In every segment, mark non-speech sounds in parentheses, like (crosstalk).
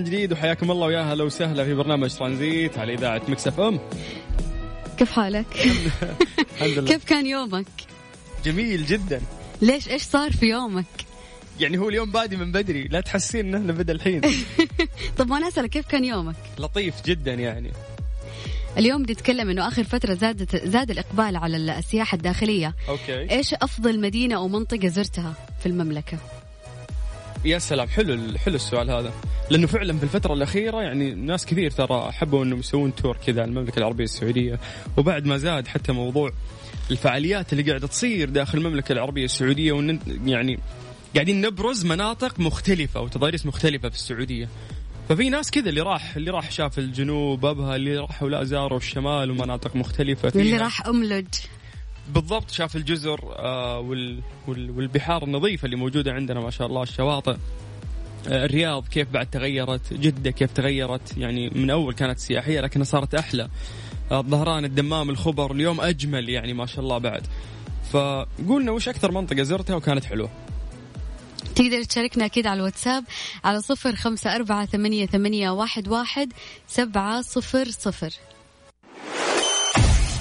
من جديد وحياكم الله ويا هلا وسهلا في برنامج ترانزيت على إذاعة Mix FM كيف حالك؟ الحمد لله (laughs) كيف كان يومك؟ جميل جدا ليش إيش صار في يومك؟ يعني هو اليوم بادي من بدري لا تحسين إنه بدأ الحين (laughs) طب ما أنا أسألك كيف كان يومك؟ لطيف جدا يعني اليوم نتكلم إنه آخر فترة زادت زاد الإقبال على السياحة الداخلية okay إيش أفضل مدينة أو منطقة زرتها في المملكة؟ يا سلام حلو حلو السؤال هذا لأنه فعلا في الفترة الأخيرة يعني ناس كثير ترى حبوا إنهم يسوون تور كذا على المملكة العربية السعودية. وبعد ما زاد حتى موضوع الفعاليات اللي قاعدة تصير داخل المملكة العربية السعودية وإن يعني قاعدين نبرز مناطق مختلفة وتضاريس مختلفة في السعودية. ففي ناس كذا اللي راح اللي راح شاف الجنوب أبها اللي راحوا لا زاروا الشمال ومناطق مختلفة اللي. راح أملج. بالضبط شاف الجزر آه وال وال والبحار النظيفة اللي موجودة عندنا ما شاء الله الشواطئ. الرياض كيف بعد تغيرت؟ جدة كيف تغيرت؟ يعني من أول كانت سياحية لكنها صارت أحلى. آه الظهران الدمام الخبر اليوم أجمل يعني ما شاء الله بعد. فقولنا وش أكثر منطقة زرتها وكانت حلوة؟ تقدر تشاركنا أكيد على الواتساب على صفر خمسة أربعة ثمانية, ثمانية واحد, واحد سبعة صفر صفر.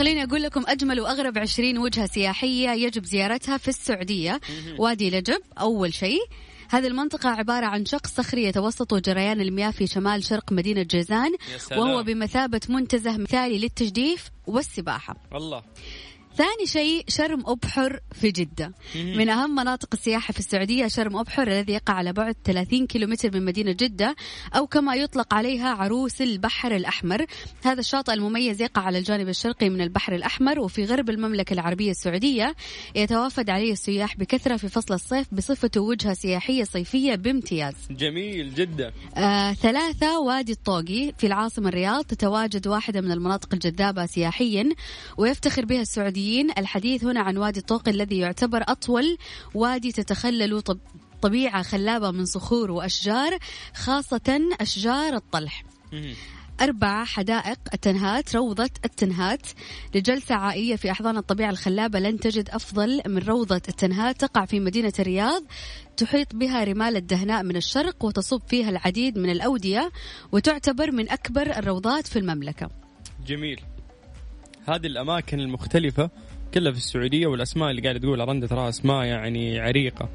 خليني أقول لكم أجمل وأغرب عشرين وجهة سياحية يجب زيارتها في السعودية. وادي لجب أول شيء. هذه المنطقة عبارة عن شق صخري يتوسط جريان المياه في شمال شرق مدينة جيزان. وهو بمثابة منتزه مثالي للتجديف والسباحة. الله. ثاني شيء شرم أبحر في جدة. من أهم مناطق السياحة في السعودية شرم أبحر الذي يقع على بعد 30 كيلومتر من مدينة جدة أو كما يطلق عليها عروس البحر الأحمر. هذا الشاطئ المميز يقع على الجانب الشرقي من البحر الأحمر وفي غرب المملكة العربية السعودية يتوافد عليه السياح بكثرة في فصل الصيف بصفته وجهة سياحية صيفية بامتياز. جميل جدا. آه، ثلاثة وادي الطوقي في العاصمة الرياض تتواجد واحدة من المناطق الجذابة سياحيا ويفتخر بها السعوديين الحديث هنا عن وادي الطوقي الذي يعتبر أطول وادي تتخلل طب طبيعة خلابة من صخور وأشجار خاصة أشجار الطلح. مهم. أربعة حدائق التنهات روضة التنهات. لجلسة عائية في أحضان الطبيعة الخلابة لن تجد أفضل من روضة التنهات. تقع في مدينة الرياض. تحيط بها رمال الدهناء من الشرق وتصب فيها العديد من الأودية وتعتبر من أكبر الروضات في المملكة. جميل. هذه الأماكن المختلفة كلها في السعودية والأسماء اللي قاعدة تقول رندا تراها أسماء يعني عريقة.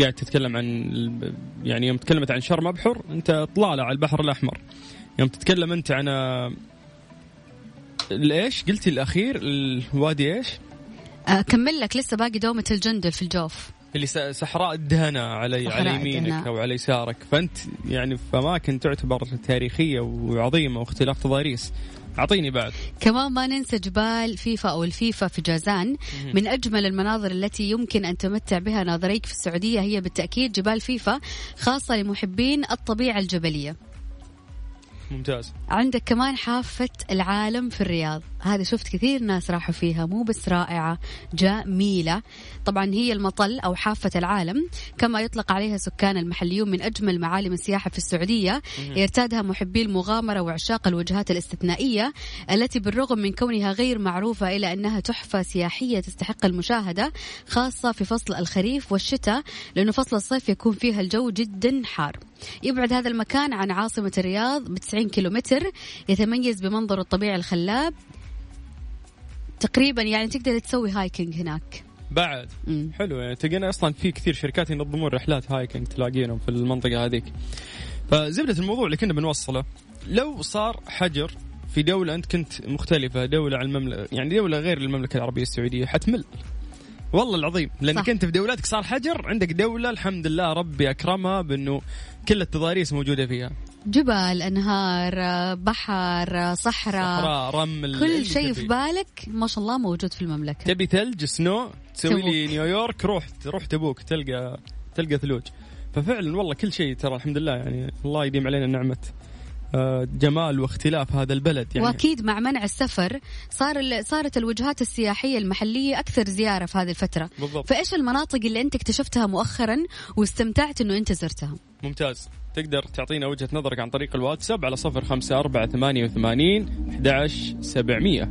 قاعد تتكلم عن يعني يوم تكلمت عن شرم أبحر أنت طلالة على البحر الأحمر. يوم تتكلم أنت عن الإيش؟ قلتي الأخير الوادي إيش؟ أكمل لك لسه باقي دومة الجندل في الجوف. اللي صحراء الدهناء على على يمينك الدهناء. أو على يسارك. فأنت يعني في أماكن تعتبر تاريخية وعظيمة واختلاف تضاريس. أعطيني بعد. كمان ما ننسى جبال فيفا أو الفيفا في جازان. من أجمل المناظر التي يمكن أن تمتع بها ناظريك في السعودية هي بالتأكيد جبال فيفا خاصة لمحبين الطبيعة الجبلية. ممتاز. عندك كمان حافة العالم في الرياض. هذه شفت كثير ناس راحوا فيها مو بس رائعة جميلة. طبعا هي المطل أو حافة العالم كما يطلق عليها سكان المحليون من أجمل معالم السياحة في السعودية. يرتادها محبي المغامرة وعشاق الوجهات الاستثنائية التي بالرغم من كونها غير معروفة إلا أنها تحفة سياحية تستحق المشاهدة خاصة في فصل الخريف والشتاء لأنه فصل الصيف يكون فيها الجو جدا حار. يبعد هذا المكان عن عاصمة الرياض ب 90 كيلومتر يتميز بمنظره الطبيعي الخلاب تقريبا يعني تقدر تسوي hiking هناك. بعد. مم. حلو يعني تلقينا أصلا في كثير شركات ينظمون رحلات hiking تلاقينهم في المنطقة هذيك. فزبدة الموضوع اللي كنا بنوصله لو صار حجر في دولة أنت كنت مختلفة دولة عن المملكة يعني دولة غير المملكة العربية السعودية حتمل. والله العظيم لأنك. أنت في دولتك صار حجر عندك دولة الحمد لله ربي أكرمها بأنه كل التضاريس موجودة فيها. جبال أنهار بحر صحراء صحراء رمل كل شيء في. بالك ما شاء الله موجود في المملكة. تبي ثلج سنو تسوي لي. نيويورك روح روح تبوك تلقى تلقى ثلوج. ففعلا والله كل شيء ترى الحمد لله يعني الله يديم علينا نعمة آه، جمال واختلاف هذا البلد يعني. وأكيد مع منع السفر صار صارت الوجهات السياحية المحلية أكثر زيارة في هذه الفترة. بالضبط. فإيش المناطق اللي أنت اكتشفتها مؤخرا واستمتعت إنه أنت زرتها؟ ممتاز. تقدر تعطينا وجهة نظرك عن طريق الواتساب على صفر خمسة أربعة ثمانية وثمانين أحد سبعمية.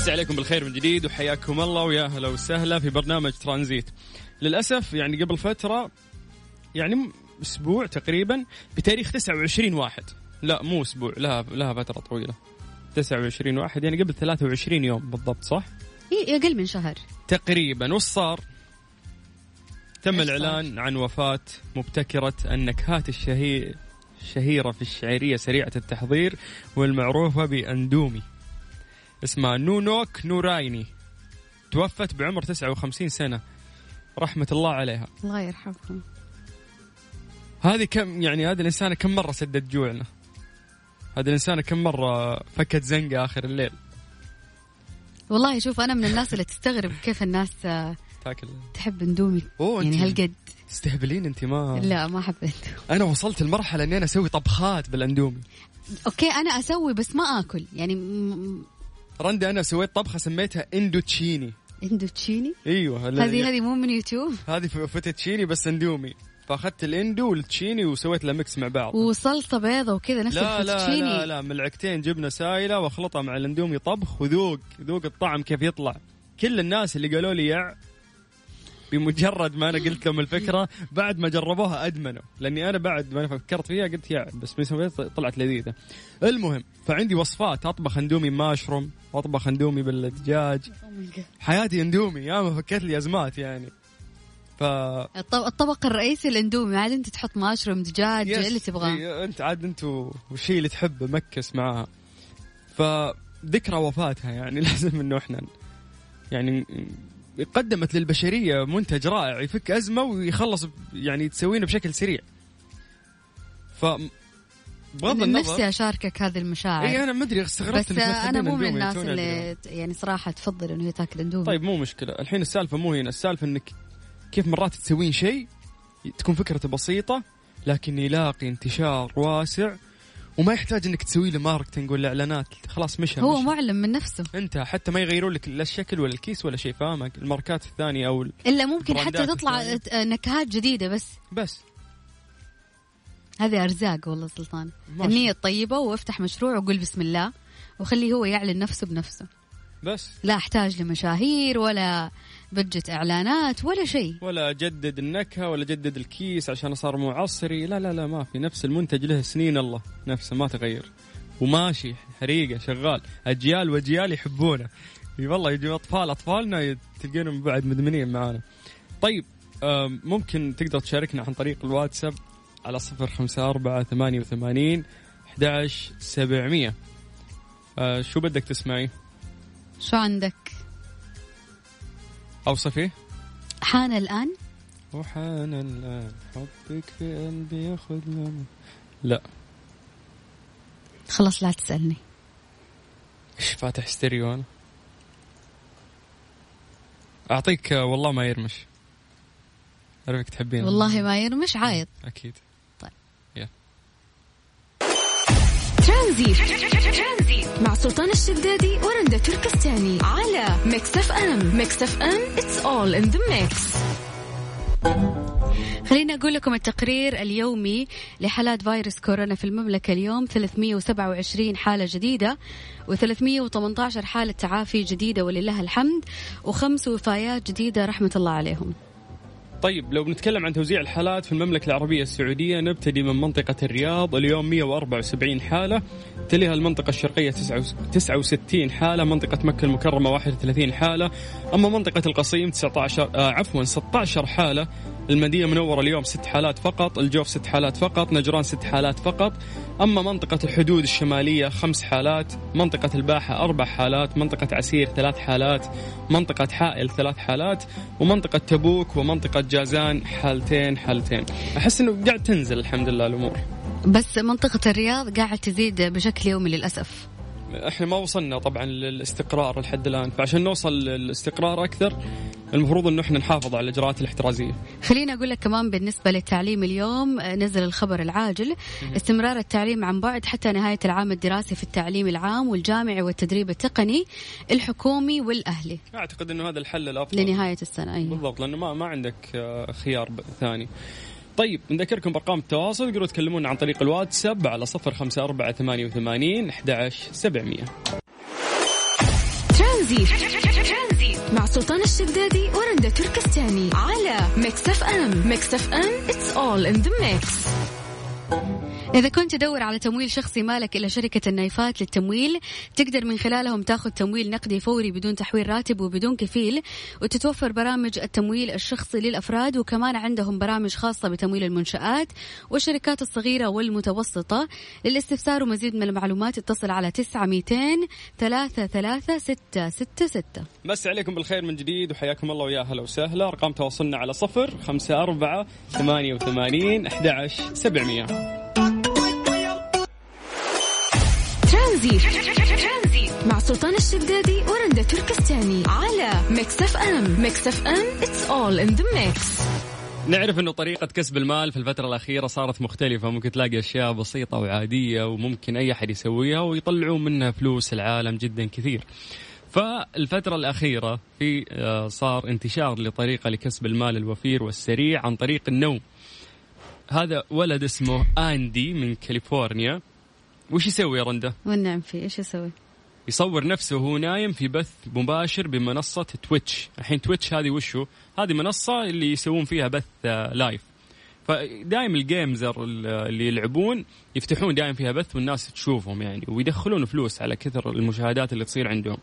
بس عليكم بالخير من جديد وحياكم الله ويا أهلا وسهلا في برنامج ترانزيت. للأسف يعني قبل فترة يعني أسبوع تقريبا بتاريخ 29 واحد. لا مو أسبوع لها لها فترة طويلة. 29 واحد يعني قبل 23 يوم بالضبط صح؟ إيه أقل من شهر. تقريبا. وش صار؟ تم؟ الإعلان عن وفاة مبتكرة النكهات الشهي الشهيرة في الشعرية سريعة التحضير والمعروفة بأندومي. اسمها نونوك نورايني. توفت بعمر 59 سنة. رحمة الله عليها. الله يرحمهم. هذه كم يعني هذه الإنسانة كم مرة سدت جوعنا؟ هذه الإنسانة كم مرة فكت زنقة آخر الليل؟ والله شوف أنا من الناس اللي تستغرب كيف الناس آه، تاكل. تحب اندومي يعني هالقد. تستهبلين أنت ما. لا ما حبيت. أنا وصلت لمرحلة إني أنا أسوي طبخات بالأندومي. okay أنا أسوي بس ما آكل. يعني م- رندي أنا سويت طبخة سميتها إندوتشيني. إندوتشيني؟ إيوه هذه هذه مو من يوتيوب؟ هذه فوتوتشيني بس اندومي. فأخذت الإندو والتشيني وسويت له mix مع بعض. وصلصة بيضة وكذا نفس لا لا لا لا ملعقتين جبنة سايلة وأخلطها مع الاندومي طبخ وذوق ذوق الطعم كيف يطلع. كل الناس اللي قالوا لي يع بمجرد ما أنا قلت لهم الفكرة بعد ما جربوها أدمنوا. لأني أنا بعد ما أنا فكرت فيها قلت يا بس بس طلعت لذيذة. المهم فعندي وصفات أطبخ اندومي ماشروم. واطبخ اندومي بالدجاج. حياتي اندومي يا ما فكت لي أزمات يعني. ف الط- الطبق الرئيسي الاندومي عاد انت تحط ماشروم دجاج. اللي تبغاه. أنت عاد انت والشيء اللي تحبه mix معاها فذكرى وفاتها يعني (laughs) لازم إنه إحنا يعني قدمت للبشرية منتج رائع يفك أزمة ويخلص يعني تسوينه بشكل سريع. ف بغض النظر. نفسي أشاركك هذه المشاعر. اي أنا ما أدري استغربت بس أنا مو من الأندومي، الناس اللي يعني صراحة تفضل إنه هي تأكل اندومي. طيب مو مشكلة. الحين السالفة مو هنا. السالفة إنك كيف مرات تسوين شيء تكون فكرته بسيطة لكن يلاقي انتشار واسع وما يحتاج إنك تسوي له marketing ولا إعلانات. خلاص مشى هو مشى. معلم من نفسه. أنت حتى ما يغيرون لك لا الشكل ولا الكيس ولا شيء فاهمك. الماركات الثانية أو ال- إلا ممكن حتى تطلع نكهات جديدة بس. بس. هذه أرزاق والله سلطان. النية الطيبة وافتح مشروع وقول بسم الله وخليه هو يعلن نفسه بنفسه. بس. لا أحتاج لمشاهير ولا بجة إعلانات ولا شيء. ولا أجدد النكهة ولا أجدد الكيس عشان صار معصري لا لا لا ما في. نفس المنتج له سنين الله. نفسه ما تغير. وماشي حريقة شغال. أجيال وأجيال يحبونه. والله يجوا أطفال أطفالنا تلقينهم بعد مدمنين معانا. طيب ممكن تقدر تشاركنا عن طريق الواتساب؟ على صفر خمسة أربعة ثمانية وثمانين أحد سبعمية. آه، شو بدك تسمعي؟ شو عندك؟ أوصفي حان الآن؟ وحان الآن. حبك في قلبي ياخذ لم لا. خلاص لا تسألني. إيش فاتح ستيريو أنا؟ أعطيك آه، والله ما يرمش. أعرفك تحبين. والله ما يرمش عايض أكيد. ترانزيت. مع سلطان الشدادي ورندا تركستاني على Mix FM. Mix FM it's all in the mix خليني أقول لكم التقرير اليومي لحالات فيروس كورونا في المملكة اليوم 327 حالة جديدة و318 حالة تعافي جديدة ولله الحمد وخمس وفايات جديدة رحمة الله عليهم. طيب لو بنتكلم عن توزيع الحالات في المملكة العربية السعودية نبتدي من منطقة الرياض. اليوم 174 حالة. تليها المنطقة الشرقية 69 حالة. منطقة مكة المكرمة 31 حالة. أما منطقة القصيم 19 آه عفوا 16 حالة. المدينة المنورة اليوم ست حالات فقط الجوف ست حالات فقط نجران ست حالات فقط. أما منطقة الحدود الشمالية خمس حالات منطقة الباحة أربع حالات منطقة عسير ثلاث حالات منطقة حائل ثلاث حالات ومنطقة تبوك ومنطقة جازان حالتين حالتين. أحس أنه قاعد تنزل الحمد لله الأمور. بس منطقة الرياض قاعد تزيد بشكل يومي للأسف. إحنا ما وصلنا طبعا للاستقرار لحد الآن فعشان نوصل للاستقرار أكثر المفروض إنه إحنا نحافظ على الإجراءات الاحترازية. خليني أقول لك كمان بالنسبة للتعليم اليوم نزل الخبر العاجل استمرار التعليم عن بعد حتى نهاية العام الدراسي في التعليم العام والجامعي والتدريب التقني الحكومي والأهلي. أعتقد إنه هذا الحل الأفضل. لنهاية السنة أيوة. بالضبط لأنه ما ما عندك آه، خيار ثاني. طيب نذكركم بأرقام التواصل. تقدروا تكلمونا عن طريق الواتساب على صفر خمسة أربعة ثمانية وثمانين أحد سبعمية. مع سلطان الشدادي ورندا تركستاني. على Mix FM. Mix FM it's all in the mix إذا كنت تدور على تمويل شخصي مالك إلى شركة النايفات للتمويل تقدر من خلالهم تاخذ تمويل نقدي فوري بدون تحويل راتب وبدون كفيل وتتوفر برامج التمويل الشخصي للأفراد وكمان عندهم برامج خاصة بتمويل المنشآت والشركات الصغيرة والمتوسطة. للاستفسار ومزيد من المعلومات اتصل على 9 200 3 3 6 6 6 مسا عليكم بالخير من جديد وحياكم الله ويا هلا وسهلا. أرقام تواصلنا على صفر خمسة أربعة ثمانية وثمانين أحد سبعمية. ترانزيت مع سلطان الشدادي ورندا تركستاني على Mix FM Mix FM it's all in the mix نعرف إنه طريقة كسب المال في الفترة الأخيرة صارت مختلفة ممكن تلاقي أشياء بسيطة وعادية وممكن أي أحد يسويها ويطلعوا منها فلوس العالم جدا كثير. فالفترة الأخيرة في آه، صار انتشار لطريقة لكسب المال الوفير والسريع عن طريق النوم. هذا ولد اسمه آندي من كاليفورنيا. وش يسوي يا رندا؟ والنعم فيه إيش يسوي؟ يصور نفسه وهو نايم في بث مباشر بمنصة Twitch الحين Twitch هذه وشو هذه منصة اللي يسوون فيها بث آه، live فدائم الجيمزر اللي يلعبون يفتحون دائم فيها بث والناس تشوفهم يعني ويدخلون فلوس على كثر المشاهدات اللي تصير عندهم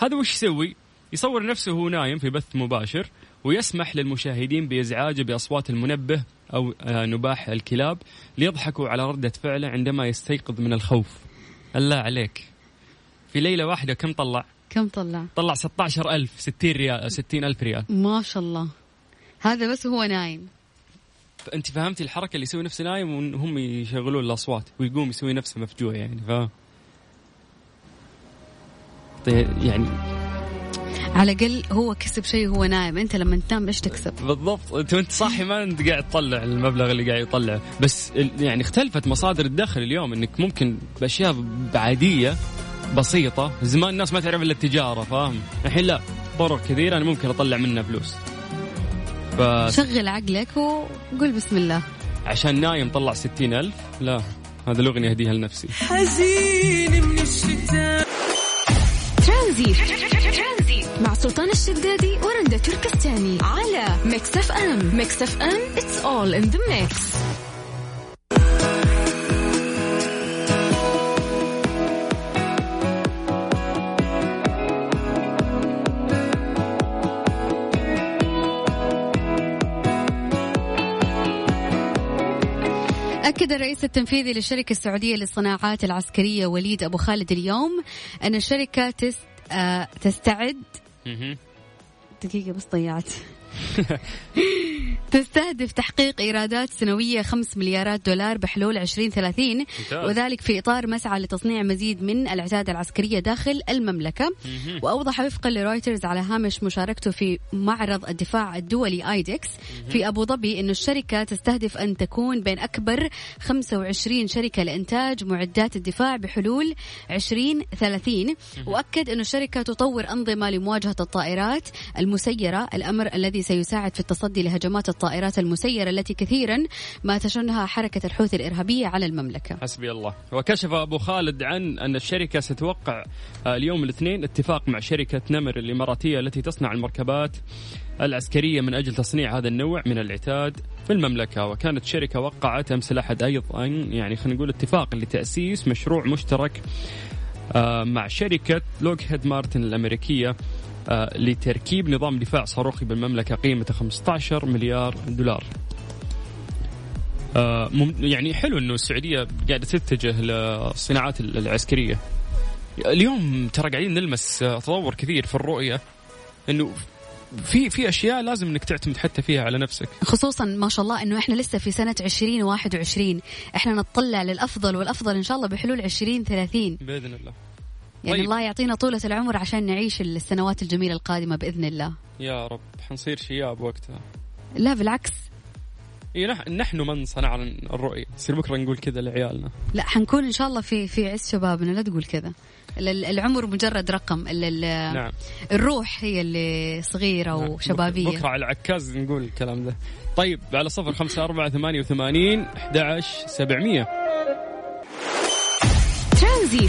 هذا وش يسوي يصور نفسه وهو نايم في بث مباشر ويسمح للمشاهدين بإزعاجه بأصوات المنبه أو آه، نباح الكلاب ليضحكوا على ردة فعله عندما يستيقظ من الخوف. الله عليك. في ليلة واحدة كم طلع؟ كم طلع؟ طلع 16000 60 ريال 60 ألف ريال. ما شاء الله. هذا بس هو نايم. أنت فهمتي الحركة اللي يسوي نفسه نايم وهم يشغلون الأصوات ويقوم يسوي نفسه مفجوع يعني ف طيب يعني على الأقل هو كسب شيء وهو نايم. أنت لما تنام إيش تكسب؟ بالضبط. أنت وأنت صاحي ما انت قاعد تطلع المبلغ اللي قاعد يطلعه. بس ال- يعني اختلفت مصادر الدخل اليوم إنك ممكن بأشياء عاديه بسيطة. زمان الناس ما تعرف إلا التجارة فاهم؟ الحين لا. طرق كثيره أنا ممكن أطلع منها فلوس. فعشان شغل عقلك وقول بسم الله. نايم طلع ستين ألف. لا هذا الأغنية أهديها لنفسي. ترانزيت. ترانزي مع سلطان الشدادي ورندا تركستاني على Mix FM Mix FM it's all in the mix أكد الرئيس التنفيذي للشركة السعودية للصناعات العسكرية وليد أبو خالد اليوم أن الشركة تست آه تستعد. دقيقة بس ضيعت. (laughs) تستهدف تحقيق إيرادات سنوية 5 مليارات دولار بحلول 2030 ممتاز. وذلك في إطار مسعى لتصنيع مزيد من العتاد العسكرية داخل المملكة. وأوضح وفقا لرويترز على هامش مشاركته في معرض الدفاع الدولي ايدكس في أبو ظبي أن الشركة تستهدف أن تكون بين أكبر 25 شركة لإنتاج معدات الدفاع بحلول 2030 وأكد أن الشركة تطور أنظمة لمواجهة الطائرات المسيرة الأمر الذي سيساعد في التصدي لهجمات الطائرات المسيرة التي كثيرا ما تشنها حركة الحوثي الإرهابية على المملكة. حسبي الله. وكشف أبو خالد عن أن الشركة ستوقع آه، اليوم الاثنين اتفاق مع شركة نمر الإماراتية التي تصنع المركبات العسكرية من أجل تصنيع هذا النوع من العتاد في المملكة. وكانت شركة وقعت أمس الأحد أيضا يعني خلينا نقول اتفاق لتأسيس مشروع مشترك آه، مع شركة لوكهيد مارتن الأمريكية. لتركيب نظام دفاع صاروخي بالمملكة قيمته 15 مليار دولار آه، يعني حلو إنه السعودية قاعدة تتجه للصناعات ال- العسكرية. اليوم ترى قاعدين نلمس آه، تطور كثير في الرؤية إنه في في أشياء لازم إنك تعتمد حتى فيها على نفسك. خصوصا ما شاء الله إنه إحنا لسه في سنة 2021 إحنا نطلع للأفضل والأفضل إن شاء الله بحلول 2030 بإذن الله. يعني طيب. الله يعطينا طولة العمر عشان نعيش السنوات الجميلة القادمة بإذن الله يا رب حنصير شياب وقتها. لا بالعكس إيه نح- نحن من صنعنا الرؤية، يصير بكرة نقول كذا لعيالنا. لا حنكون إن شاء الله في في عز شبابنا لا تقول كذا ال- ال- العمر مجرد رقم نعم. الروح هي اللي صغيرة نعم. وشبابية بكرة على عكاز نقول الكلام ده. طيب على صفر خمسة أربعة ثمانية وثمانين أحد عشر سبعمية ترانزي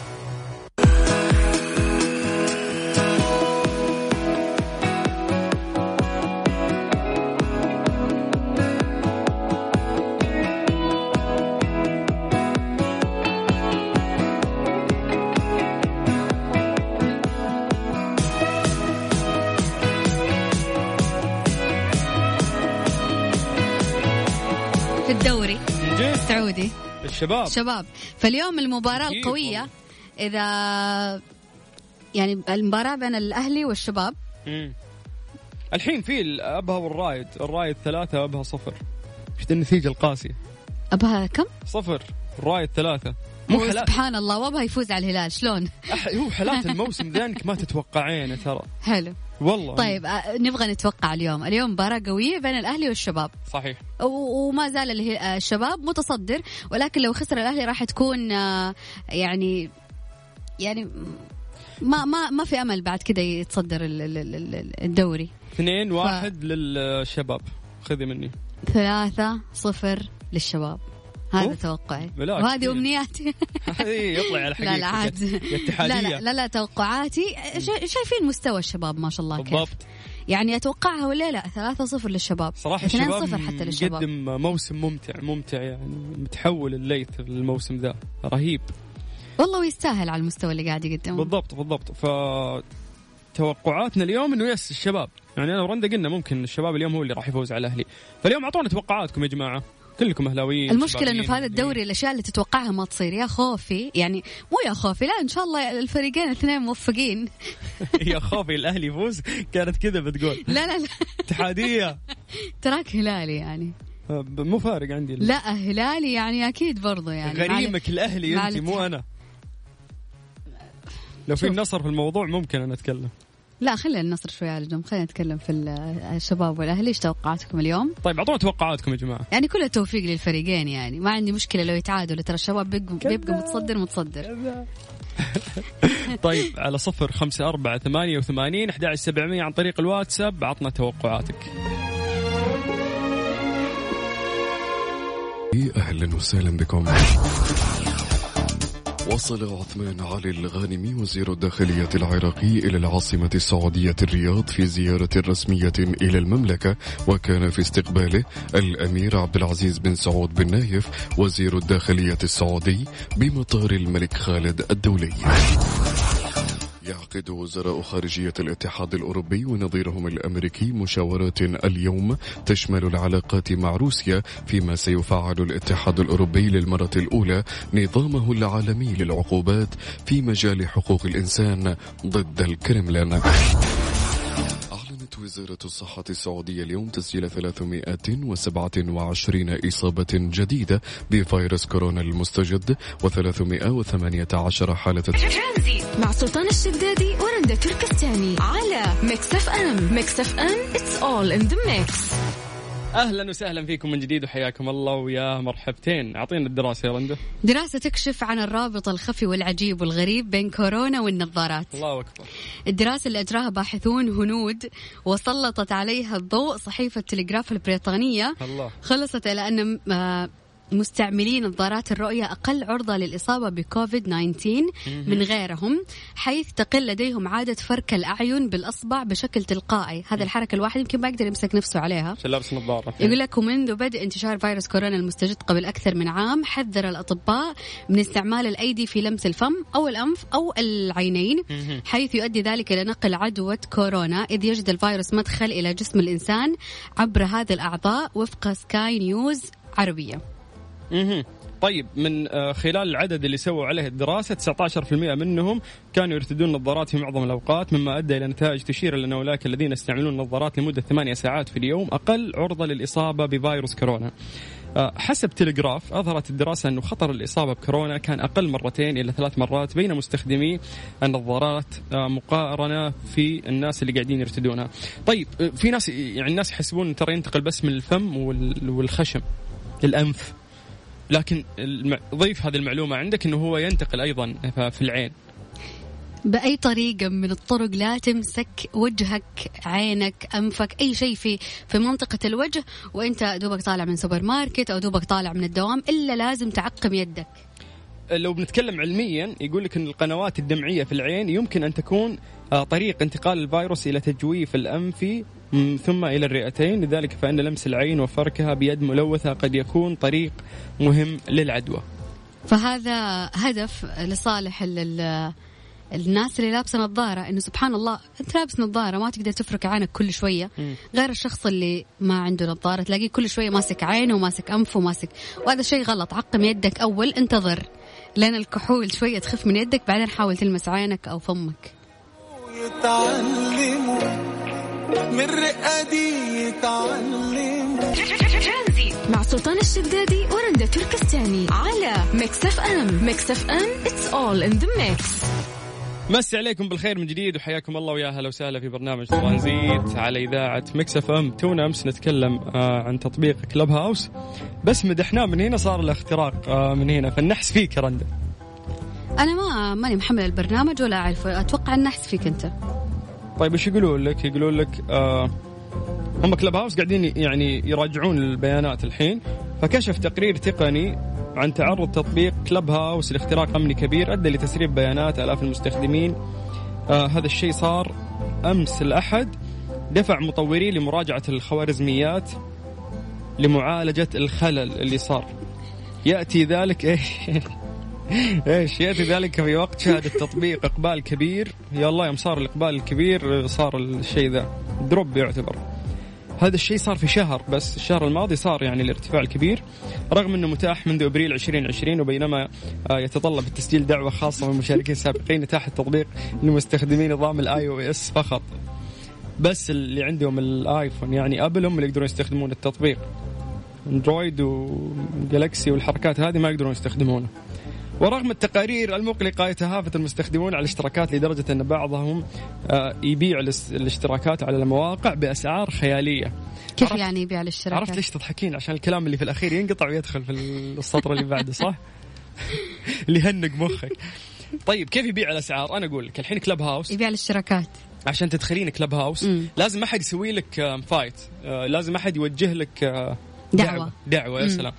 الشباب شباب. فاليوم المباراة أكيد القوية. إذا يعني المباراة بين الأهلي والشباب. مم. الحين في الابها والرايد. الرايد ثلاثة أبها صفر. إيش النتيجة القاسية؟ أبها كم؟ صفر. الرايد ثلاثة. مو حالات سبحان الله وأبها يفوز على الهلال. شلون؟ هو حالات (laughs) الموسم ذا انك ما تتوقعينه ترى. حلو. والله. طيب آه، نبغى نتوقع اليوم. اليوم مباراة قوية بين الأهلي والشباب. صحيح. وما زال آه، الشباب متصدر ولكن لو خسر الأهلي راح تكون آه، يعني يعني ما ما ما في أمل بعد كذا يتصدر ال- ال- ال- ال- الدوري. اثنين واحد للشباب. خذي مني. ثلاثة صفر للشباب. هذا. توقعي. وهذه. أمنياتي. هذه (laughs) يطلع على لا حقيقة. لا عاد. لا لا لا, لا توقعاتي. شا- شايفين مستوى الشباب ما شاء الله كيف. بالضبط. يعني أتوقعها ولا لا؟ ثلاثة صفر للشباب. صراحة 2 الشباب صفر حتى للشباب. مقدم موسم ممتع ممتع يعني. متحول الليث الموسم ذا. رهيب. والله ويستاهل على المستوى اللي قاعد يقدمه. بالضبط بالضبط. ف توقعاتنا اليوم إنه يس الشباب. يعني أنا ورندا قلنا ممكن الشباب اليوم هو اللي راح يفوز على الاهلي فاليوم أعطونا توقعاتكم يا جماعة. كلكم أهلاويين المشكلة إنه في هذا. الدوري الأشياء اللي تتوقعها ما تصير. يا خوفي يعني مو يا خوفي لا إن شاء الله الفريقين الاثنين موفقين. (laughs) يا خوفي الأهلي يفوز؟ كانت كذا بتقول. (laughs) لا لا لا. اتحادية. (laughs) تراك هلالي يعني. آه، مو فارق عندي. لا هلالي يعني أكيد برضو يعني. غريمك الأهلي أنت مو. أنا. لو في. النصر في الموضوع ممكن أنا أتكلم. لا خلينا النصر شوي على جنب خلينا نتكلم في ال- الشباب والاهلي إيش توقعاتكم اليوم؟ طيب أعطونا توقعاتكم يا جماعة. يعني كل التوفيق للفريقين يعني. ما عندي مشكلة لو يتعادلوا. ترى الشباب بيبقوا بيبقى متصدر متصدر. (laughs) طيب على صفر خمسة أربعة ثمانية وثمانين أحد عشر سبعمية عن طريق الواتساب. عطنا توقعاتك. ترانزي أهلا وسهلا بكم. وصل عثمان علي الغانمي وزير الداخلية العراقي إلى العاصمة السعودية الرياض في زيارة رسمية إلى المملكة وكان في استقباله الأمير عبد العزيز بن سعود بن نايف وزير الداخلية السعودي بمطار الملك خالد الدولي. يعقد وزراء خارجية الاتحاد الأوروبي ونظيرهم الأمريكي مشاورات اليوم تشمل العلاقات مع روسيا فيما سيفعل الاتحاد الأوروبي للمرة الأولى نظامه العالمي للعقوبات في مجال حقوق الإنسان ضد الكرملين. وزارة الصحة السعودية اليوم تسجيل 327 إصابة جديدة بفيروس كورونا المستجد و318 حالة. مع سلطان الشدادي ورندا تركستاني على Mix FM. Mix FM it's all in the mix أهلا وسهلا فيكم من جديد وحياكم الله ويا مرحبتين. أعطينا الدراسة يا رندة. دراسة تكشف عن الرابط الخفي والعجيب والغريب بين كورونا والنظارات. الله أكبر. الدراسة اللي أجراها باحثون هنود وسلطت عليها الضوء صحيفة تلغراف البريطانية. الله. خلصت إلى أن آه، مستعملي نظارات الرؤية أقل عرضة للإصابة بكوفيد 19 من غيرهم حيث تقل لديهم عادة فرك الأعين بالأصبع بشكل تلقائي. هذه الحركة الواحد يمكن ما يقدر يمسك نفسه عليها. لابس نظارة. يقول لك ومنذ بدء انتشار فيروس كورونا المستجد قبل أكثر من عام حذر الأطباء من استعمال الأيدي في لمس الفم أو الأنف أو العينين حيث يؤدي ذلك إلى نقل عدوى كورونا إذ يجد الفيروس مدخل إلى جسم الإنسان عبر هذه الأعضاء وفق سكاي نيوز عربية. مهم. طيب من آه، خلال العدد اللي سووا عليه الدراسة 19% منهم كانوا يرتدون نظارات في معظم الأوقات مما أدى إلى نتائج تشير إلى أن أولئك الذين يستعملون النظارات لمدة ثمانية ساعات في اليوم أقل عرضة للإصابة بفيروس كورونا. آه، حسب تلغراف أظهرت الدراسة أنه خطر الإصابة بكورونا كان أقل مرتين إلى ثلاث مرات بين مستخدمي النظارات آه، مقارنة في الناس اللي قاعدين يرتدونها. طيب في ناس يعني الناس يحسبون ترى ينتقل بس من الفم وال- والخشم الأنف. لكن. ضيف هذه المعلومة عندك أنه هو ينتقل أيضا في العين بأي طريقة من الطرق لا تمسك وجهك عينك أنفك أي شيء في في منطقة الوجه وأنت دوبك طالع من سوبر ماركت أو دوبك طالع من الدوام إلا لازم تعقم يدك لو بنتكلم علميا يقول لك إن القنوات الدمعية في العين يمكن أن تكون آه، طريق انتقال الفيروس إلى تجويف الأنف م، ثم إلى الرئتين لذلك فإن لمس العين وفركها بيد ملوثة قد يكون طريق مهم للعدوى. فهذا هدف لصالح ال- ال- الناس اللي لابسة نظارة إنه سبحان الله أنت لابس نظارة ما تقدر تفرك عينك كل شوية. غير الشخص اللي ما عنده نظارة تلاقيه كل شوية ماسك عينه وماسك انفه وماسك وهذا شيء غلط. عقم يدك أول انتظر لين الكحول شوية تخف من يدك بعدين حاول تلمس عينك أو فمك. من رقادي يتعلموا ترانزيت. مع سلطان الشدادي ورندا تركستاني على Mix FM Mix FM it's all in the mix مسي عليكم بالخير من جديد وحياكم الله ويا هلا وسهلا في برنامج ترانزيت على إذاعة Mix FM تونا أمس نتكلم آه عن تطبيق Clubhouse بس مدحناه من هنا صار الاختراق آه من هنا. فالنحس فيك يا رندا. أنا ما ماني محمل البرنامج ولا أعرف. أتوقع النحس فيك أنت. طيب إيش يقولون لك؟ يقولون لك آه هم كلب هاوس قاعدين يعني يراجعون البيانات الحين. فكشف تقرير تقني عن تعرض تطبيق كلب هاوس لاختراق أمني كبير أدى لتسريب بيانات آلاف المستخدمين. آه هذا الشيء صار أمس الأحد. دفع مطوري لمراجعة الخوارزميات لمعالجة الخلل اللي صار. يأتي ذلك إيش (laughs) (laughs) إيش ياتي ذلك في وقت شهد التطبيق إقبال كبير. يا الله يوم صار الإقبال الكبير صار الشيء ذا دروب يعتبر. هذا الشيء صار في شهر بس الشهر الماضي صار يعني الارتفاع الكبير. رغم إنه متاح منذ أبريل 2020 وبينما آه، يتطلب التسجيل دعوة خاصة من المشاركين السابقين اتاح التطبيق لمستخدمي نظام ال iOS فقط. بس اللي عندهم الايفون يعني ابل هم اللي يقدرون يستخدمون التطبيق. اندرويد وجالكسي والحركات هذه ما يقدرون يستخدمونه. ورغم التقارير المقلقة يتهافت المستخدمون على الاشتراكات لدرجة أن بعضهم آه، يبيع الاشتراكات على المواقع بأسعار خيالية كيف يعني يبيع الاشتراكات عرفت ليش تضحكين عشان الكلام اللي في الأخير ينقطع ويدخل في السطر اللي بعده صح؟ (laughs) اللي يهنق مخك طيب كيف يبيع الأسعار؟ أنا أقول لك الحين كلب هاوس يبيع الاشتراكات عشان تدخلين كلب هاوس مم. لازم ما حد يسوي لك آه، فايت آه، لازم ما حد يوجه لك آه، دعوة. دعوة يا مم. سلام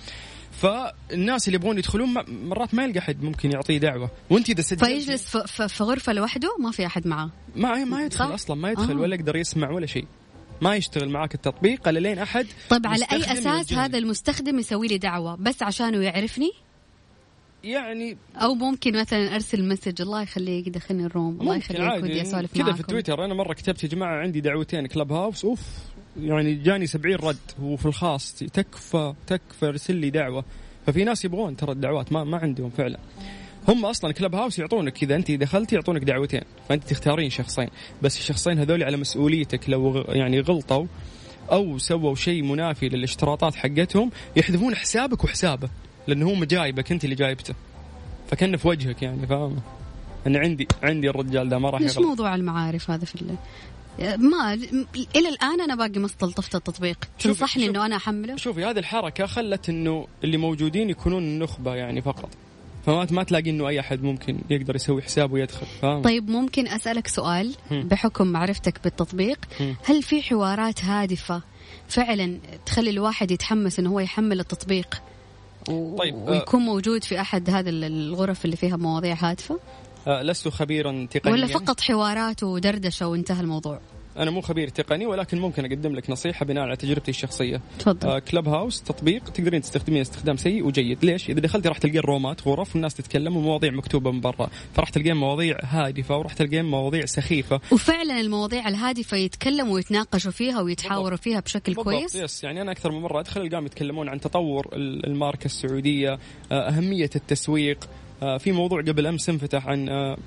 فالناس اللي يبغون يدخلون مرات ما يلقى أحد ممكن يعطيه دعوة. وأنت إذا سجلت فيجلس في غرفة لوحده ما في أحد معاه. ما ما يدخل صح؟ أصلا ما يدخل آه. ولا يقدر يسمع ولا شيء. ما يشتغل معاك التطبيق إلا لين أحد طيب على أي أساس يوجهني. هذا المستخدم يسوي لي دعوة؟ بس عشانه يعرفني؟ يعني أو ممكن مثلا أرسل مسج الله يخليك دخلني الروم الله يخليك ودي اسولف كذا في تويتر أنا مرة كتبت يا جماعة عندي دعوتين كلب هاوس أوف. يعني جاني 70 رد وفي الخاص تكفى تكفى ارسل لي دعوة. ففي ناس يبغون ترى الدعوات ما ما عندهم فعلا. هم أصلا كلب هاوس يعطونك إذا أنت دخلت يعطونك دعوتين فأنت تختارين شخصين. بس الشخصين هذول على مسؤوليتك لو يعني غلطوا أو سووا شيء منافي للاشتراطات حقتهم يحذفون حسابك وحسابه لأنه هو جايبك أنت اللي جايبته. فكأنه في وجهك يعني فاهم؟ أنا عندي عندي الرجال ده ما راح ليش يغلط. موضوع المعارف هذا في. ما إلى الآن أنا باقي ما استلطفت التطبيق تنصحني إنه أنا أحمله شوفي هذه الحركة خلت إنه اللي موجودين يكونون النخبة يعني فقط فما ما تلاقي إنه أي أحد ممكن يقدر يسوي حساب ويدخل فاهم طيب ممكن أسألك سؤال. بحكم معرفتك بالتطبيق. هل في حوارات هادفة فعلا تخلي الواحد يتحمس إنه هو يحمل التطبيق و... طيب،. ويكون موجود في أحد هذه الغرف اللي فيها مواضيع هادفة لست خبيرا تقنيا. ولا فقط حوارات ودردشة وانتهى الموضوع؟ أنا مو خبير تقني ولكن ممكن أقدم لك نصيحة بناء على تجربتي الشخصية. تفضل. آه كلب هاوس تطبيق تقدرين تستخدمين استخدام سيء وجيد. ليش؟ إذا دخلتي راح تلقين رومات غرف والناس تتكلم ومواضيع مكتوبة من برا. فراح تلقين مواضيع هادفة وراح تلقين مواضيع سخيفة. وفعلا المواضيع الهادفة يتكلموا ويتناقشوا فيها ويتحاوروا فيها بشكل بالضبط كويس؟ yes يعني أنا أكثر من مرة أدخل ألقاهم يتكلمون عن تطور ال- الماركة السعودية آه، أهمية التسويق آه، في موضوع قبل أمس انفتح عن آه،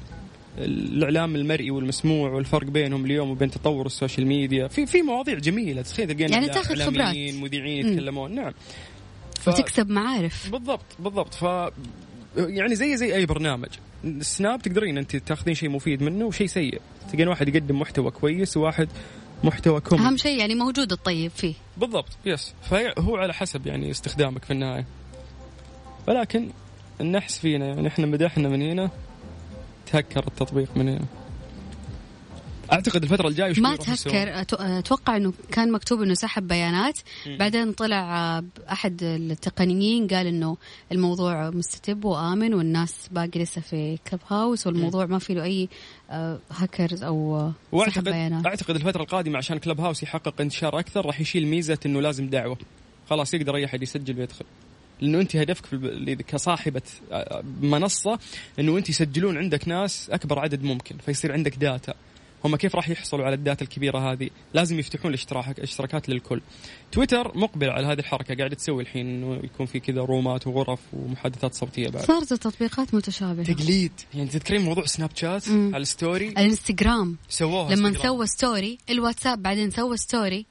الإعلام المرئي والمسموع والفرق بينهم اليوم وبين تطور ال social media. في في مواضيع جميلة تخيل تلقين يعني تاخذ خبرات. مذيعين. يتكلمون. نعم. ف- وتكسب معارف. بالضبط بالضبط. ف يعني زي زي أي برنامج. السناب تقدرين أنت تاخذين شيء مفيد منه وشيء سيء. تلقين واحد يقدم محتوى كويس وواحد محتوى كوميدي اهم شيء يعني موجود الطيب فيه. بالضبط yes. فهو على حسب يعني استخدامك في النهاية. ولكن النحس فينا يعني إحنا مدحنا من هنا تهكر التطبيق من هنا. أعتقد الفترة الجاية وش ما؟ تهكر. أتوقع إنه كان مكتوب إنه سحب بيانات. بعدين طلع آه، أحد التقنيين قال إنه الموضوع مستتب وآمن والناس باقي لسه في Clubhouse والموضوع ما في له أي آه، هاكرز أو آه، سحب بيانات. أعتقد الفترة القادمة عشان Clubhouse يحقق انتشار أكثر راح يشيل ميزة إنه لازم دعوة. خلاص يقدر أي أحد يسجل ويدخل. لأنه أنت هدفك في كصاحبة آه، منصة إنه أنت يسجلون عندك ناس أكبر عدد ممكن فيصير عندك data هم كيف راح يحصلوا على ال data الكبيرة هذه؟ لازم يفتحون الاشتراك اشتراكات للكل. تويتر مقبل على هذه الحركة قاعد تسوي الحين إنه يكون في كذا رومات وغرف ومحادثات صوتية بعد. صارت التطبيقات متشابهة تقليد يعني تذكرين موضوع سناب شات مم. على ال story الانستغرام سووها لما. سوى story الواتساب بعدين سوى story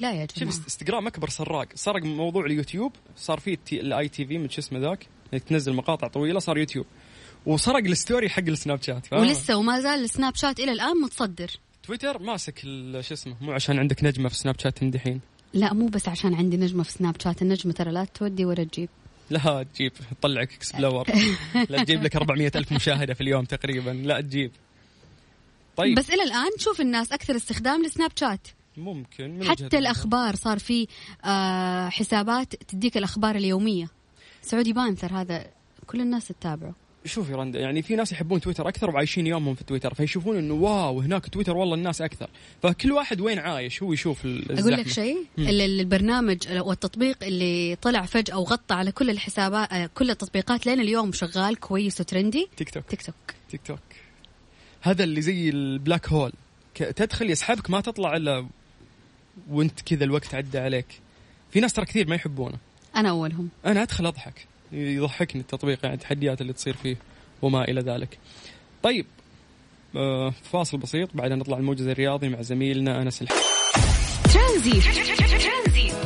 لا يا شوف جماعة. است- إنستغرام أكبر سراق. سرق موضوع اليوتيوب صار فيه ال IGTV من شو اسمه ذاك؟ انك تنزل مقاطع طويلة صار يوتيوب. وسرق ال story حق السناب شات؟ ولسه وما زال السناب شات إلى الآن متصدر. تويتر ماسك شو اسمه مو عشان عندك نجمة في سناب شات تمدحين لا مو بس عشان عندي نجمة في سناب شات. النجمة ترى لا تودي ولا تجيب. لا تجيب. تطلعك explore. (laughs) لا تجيب لك 400 ألف مشاهدة في اليوم تقريبا. لا تجيب. طيب. بس إلى الآن تشوف الناس أكثر استخدام لسناب شات. ممكن من حتى. الأخبار صار في آه حسابات تديك الأخبار اليومية. سعودي بانثر هذا كل الناس تتابعه. شوفي رندا يعني في ناس يحبون تويتر أكثر وعايشين يومهم في تويتر فيشوفون إنه wow هناك تويتر والله الناس أكثر. فكل واحد وين عايش؟ هو يشوف ال- أقول لك الزحمة. شيء البرنامج والتطبيق اللي طلع فجأة وغطى على كل الحسابات آه، كل التطبيقات لين اليوم شغال كويس و trendy. تيك توك. تيك توك. تيك توك. هذا اللي زي ال black hole تدخل يسحبك ما تطلع إلا وانت كذا الوقت عدى عليك. في ناس ترى كثير ما يحبونه. أنا أولهم. أنا أدخل أضحك. يضحكني التطبيق يعني التحديات اللي تصير فيه وما إلى ذلك. طيب آه فاصل بسيط بعدين نطلع الموجز الرياضي مع زميلنا أنس الح... ترانزيت.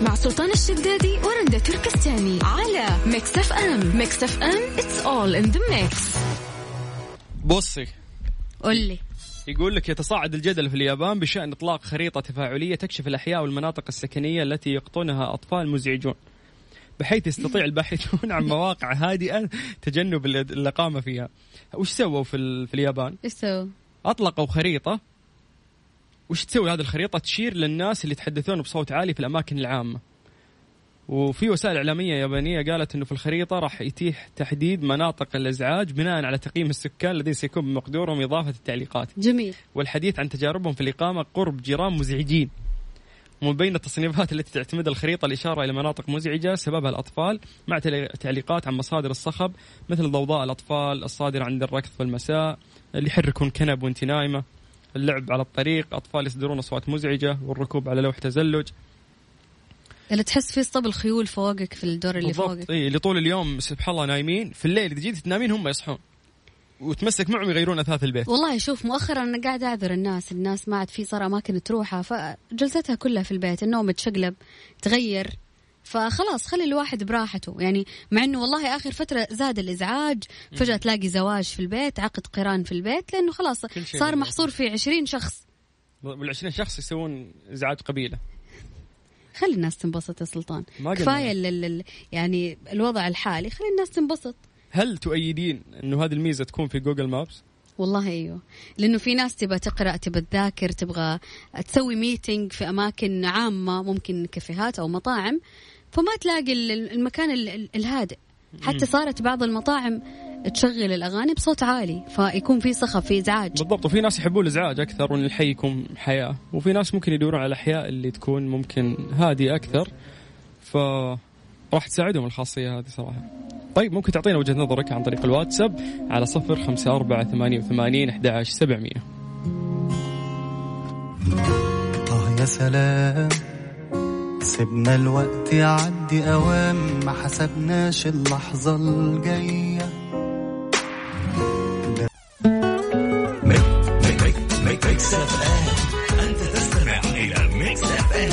مع سلطان الشدادي ورندا تركستاني على Mix FM. Mix FM it's all in the mix بصي. قول لي. يقول لك يتصاعد الجدل في اليابان بشأن إطلاق خريطة تفاعلية تكشف الأحياء والمناطق السكنية التي يقطنها أطفال مزعجون. بحيث يستطيع الباحثون عن مواقع هادئة تجنب ال- الإقامة فيها. وش سووا في, في اليابان؟ إيش سووا؟ أطلقوا خريطة. وش تسوي هذه الخريطة؟ تشير للناس اللي يتحدثون بصوت عالي في الأماكن العامة. وفي وسائل إعلامية يابانية قالت إنه في الخريطة راح يتيح تحديد مناطق الإزعاج بناء على تقييم السكان الذين سيكون بمقدورهم إضافة التعليقات. جميل. والحديث عن تجاربهم في الإقامة قرب جيران مزعجين. ومن بين التصنيفات التي تعتمد الخريطة الإشارة إلى مناطق مزعجة سببها الأطفال مع تعليقات عن مصادر الصخب مثل ضوضاء الأطفال الصادرة عند الركض في المساء اللي يحركون كنب وانت نايمة اللعب على الطريق أطفال يصدرون أصوات مزعجة والركوب على لوح تزلج اللي تحس في اسطبل خيول فوقك في الدور اللي بالضبط. فوقك. إيه اللي طول اليوم سبحان الله نايمين في الليل إذا جيت تنامين هم يصحون. وتمسك معهم يغيرون أثاث البيت. والله شوف مؤخرا أنا قاعدة أعذر الناس الناس ما عاد في صار أماكن تروحها فجلستها كلها في البيت النوم تشقلب تغير. فخلاص خلي الواحد براحته. يعني مع إنه والله آخر فترة زاد الإزعاج فجأة تلاقي زواج في البيت عقد قران في البيت لأنه خلاص صار. محصور في عشرين شخص. والعشرين شخص يسوون إزعاج قبيلة. خلي الناس تنبسط يا سلطان. ما. كفاية ال- يعني الوضع الحالي خلي الناس تنبسط. هل تؤيدين أنه هذه الميزة تكون في Google Maps؟ والله أيوه. لأنه في ناس تبغى تقرأ تبغى تذاكر تبغى تسوي meeting في أماكن عامة ممكن كافيهات أو مطاعم فما تلاقي ال- ال- المكان ال- ال- الهادئ. حتى صارت بعض المطاعم تشغل الأغاني بصوت عالي فيكون في صخب في إزعاج. بالضبط. وفي ناس يحبون الإزعاج أكثر وإن الحي يكون حياة. وفي ناس ممكن يدورون على الاحياء اللي تكون ممكن هادية أكثر. ف راح تساعدهم الخاصية هذه صراحة. طيب ممكن تعطينا وجهة نظرك عن طريق الواتساب على صفر خمسة أربعة ثمانية وثمانين أحد عشر سبعمية. آه يا سلام. سيبنا الوقت يعدي أوام ما حسبناش اللحظة الجاية. Mix FM.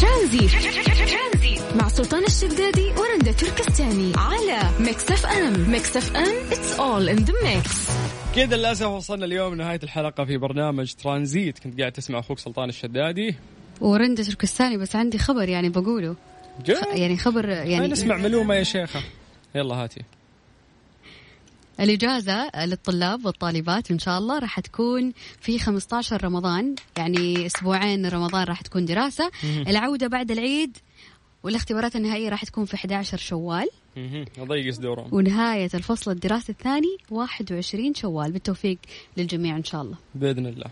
ترانزيت مع سلطان الشدادي ورندا تركستاني على Mix FM Mix FM it's all in the mix كذا للأسف وصلنا اليوم لنهاية الحلقة في برنامج ترانزيت. كنت قاعد تسمع أخوك سلطان الشدادي. ورندة تركستاني بس عندي خبر يعني بقوله. جاء يعني خبر يعني يعني نسمع ملومة يا شيخة. يلا هاتي. الإجازة للطلاب والطالبات إن شاء الله راح تكون في 15 رمضان يعني أسبوعين رمضان راح تكون دراسة. العودة بعد العيد والاختبارات النهائية راح تكون في 11 شوال. اضيق صدورهم ونهاية الفصل الدراسي الثاني 21 شوال. بالتوفيق للجميع إن شاء الله. بإذن الله.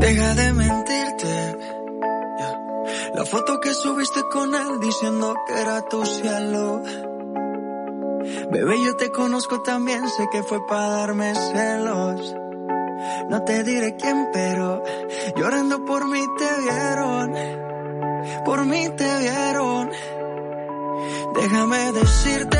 Deja de mentirte. La foto que subiste con él diciendo que era tu cielo. Bebé, yo te conozco también, sé que fue para darme celos. No te diré quién, pero llorando por mí te vieron. Por mí te vieron. Déjame decirte